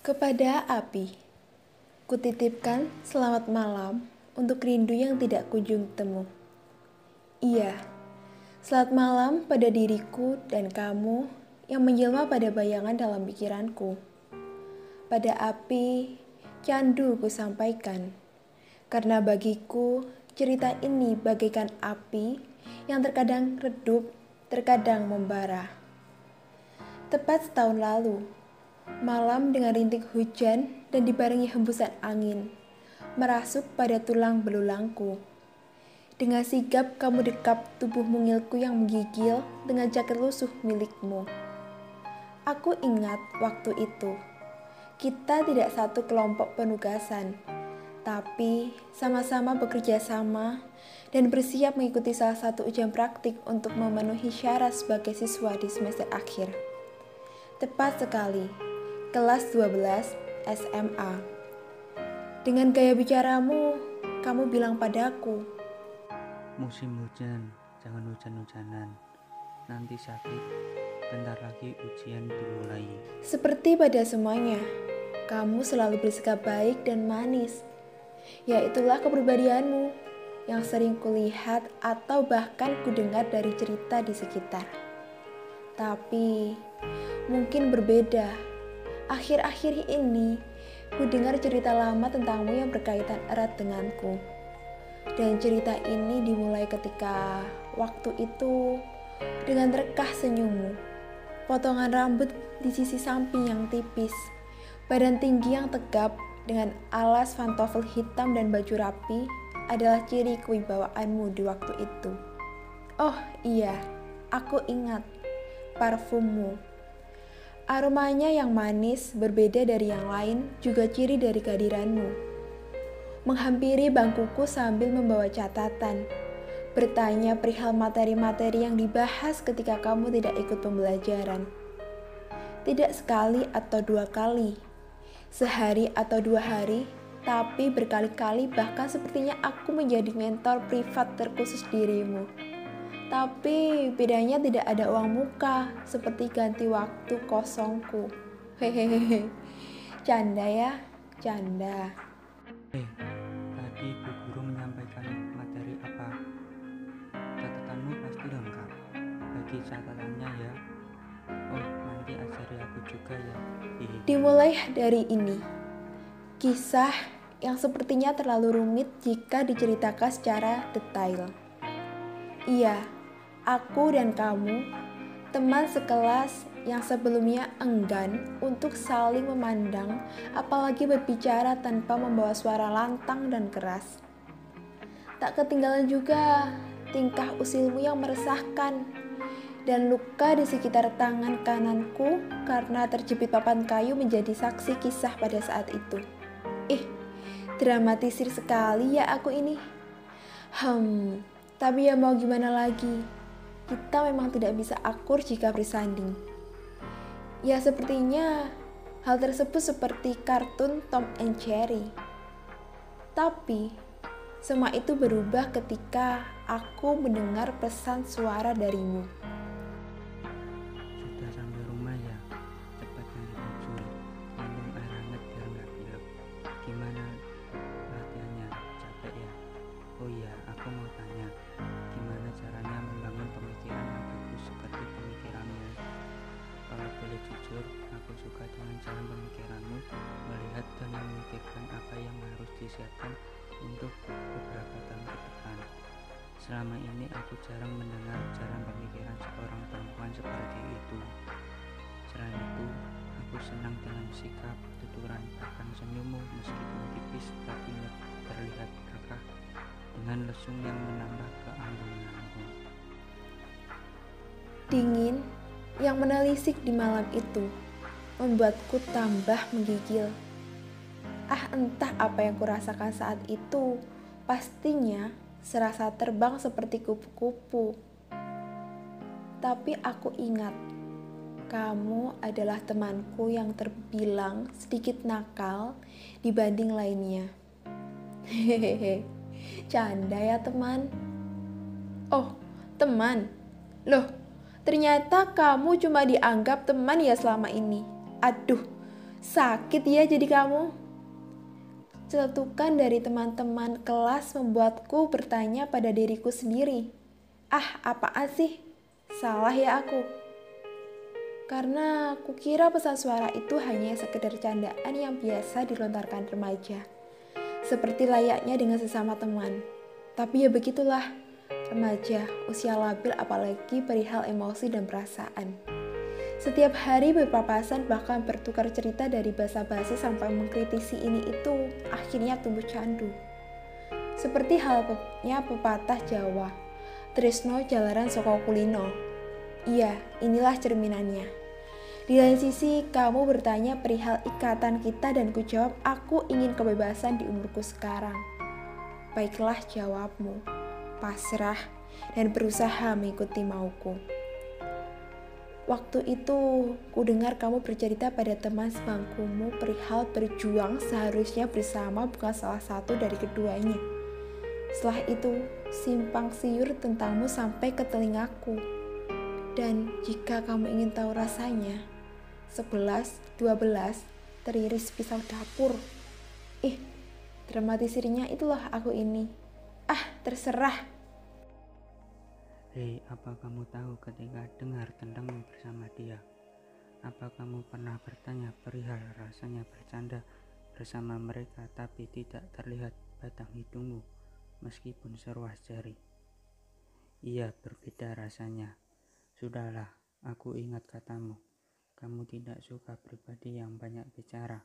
Kepada api, kutitipkan selamat malam untuk rindu yang tidak kunjung temu. Iya, selamat malam pada diriku dan kamu yang menjelma pada bayangan dalam pikiranku. Pada api, candu ku sampaikan, karena bagiku cerita ini bagaikan api yang terkadang redup, terkadang membara. Tepat setahun lalu, Malam dengan rintik hujan dan dibarengi hembusan angin, merasuk pada tulang belulangku. Dengan sigap kamu dekap tubuh mungilku yang menggigil dengan jaket lusuh milikmu. Aku ingat waktu itu, kita tidak satu kelompok penugasan, tapi sama-sama bekerja sama dan bersiap mengikuti salah satu ujian praktik untuk memenuhi syarat sebagai siswa di semester akhir. Tepat sekali, kelas 12 SMA. Dengan gaya bicaramu, kamu bilang padaku, Musim hujan, jangan hujan-hujanan. Nanti sakit, bentar lagi ujian dimulai. Seperti pada semuanya, kamu selalu bersikap baik dan manis. Ya itulah kepribadianmu yang sering kulihat atau bahkan kudengar dari cerita di sekitar. Tapi mungkin berbeda Akhir-akhir ini, ku dengar cerita lama tentangmu yang berkaitan erat denganku. Dan cerita ini dimulai ketika waktu itu dengan rekah senyummu. Potongan rambut di sisi samping yang tipis, badan tinggi yang tegap dengan alas pantofel hitam dan baju rapi adalah ciri kewibawaanmu di waktu itu. Oh iya, aku ingat parfummu Aromanya yang manis, berbeda dari yang lain, juga ciri dari kehadiranmu. Menghampiri bangkuku sambil membawa catatan, bertanya perihal materi-materi yang dibahas ketika kamu tidak ikut pembelajaran. Tidak sekali atau dua kali, sehari atau dua hari, tapi berkali-kali bahkan sepertinya aku menjadi mentor privat terkhusus dirimu. Tapi bedanya tidak ada uang muka, seperti ganti waktu kosongku. Hehehe. Canda ya, canda. Eh, tadi Bu Guru menyampaikan materi apa? Catatanmu pasti lengkap. Bagi catatannya ya. Oh, nanti ajari aku juga ya. Dimulai dari ini. Kisah yang sepertinya terlalu rumit jika diceritakan secara detail. Iya, aku dan kamu, teman sekelas yang sebelumnya enggan untuk saling memandang, apalagi berbicara tanpa membawa suara lantang dan keras. Tak ketinggalan juga tingkah usilmu yang meresahkan dan luka di sekitar tangan kananku karena terjepit papan kayu menjadi saksi kisah pada saat itu. Ih, dramatisir sekali ya aku ini. Hmm, tapi ya mau gimana lagi? Kita memang tidak bisa akur jika bersanding. Ya sepertinya hal tersebut seperti kartun Tom and Jerry. Tapi semua itu berubah ketika aku mendengar pesan suara darimu. Disiapkan untuk beberapa tahun ke depan. Selama ini aku jarang mendengar jalan pemikiran seorang perempuan seperti itu. Selain itu, aku senang dengan sikap, tuturan, bahkan senyummu meskipun tipis tapi terlihat berkah dengan lesung yang menambah keanggunanmu. Dingin yang menelisik di malam itu membuatku tambah menggigil. Ah entah apa yang kurasakan saat itu, pastinya serasa terbang seperti kupu-kupu. Tapi aku ingat, kamu adalah temanku yang terbilang sedikit nakal dibanding lainnya. Hehehe. Canda ya teman. Oh, teman. Loh, ternyata kamu cuma dianggap teman ya selama ini. Aduh, Sakit ya jadi kamu. Celetukan dari teman-teman kelas membuatku bertanya pada diriku sendiri. Ah, apaan sih? Salah ya aku. Karena kukira pesan suara itu hanya sekedar candaan yang biasa dilontarkan remaja. Seperti layaknya dengan sesama teman. Tapi ya begitulah, remaja, usia labil apalagi perihal emosi dan perasaan. Setiap hari berpapasan bahkan bertukar cerita dari basa-basi sampai mengkritisi ini itu akhirnya tumbuh candu. Seperti halnya pepatah Jawa, Trisno jalaran soko kulino. Iya, inilah cerminannya. Di lain sisi, kamu bertanya perihal ikatan kita dan ku jawab aku ingin kebebasan di umurku sekarang. Baiklah jawabmu, pasrah dan berusaha mengikuti mauku. Waktu itu, ku dengar kamu bercerita pada teman sebangkumu perihal berjuang seharusnya bersama bukan salah satu dari keduanya. Setelah itu, simpang siur tentangmu sampai ke telingaku. Dan jika kamu ingin tahu rasanya, 11, 12, teriris pisau dapur. Ih, Dramatisirnya itulah aku ini. Ah, terserah. Hei, apa kamu tahu ketika dengar tentangmu bersama dia? Apa kamu pernah bertanya perihal rasanya bercanda bersama mereka tapi tidak terlihat batang hidungmu meskipun seruas jari? Iya, berbeda rasanya. Sudahlah, aku ingat katamu. Kamu tidak suka pribadi yang banyak bicara.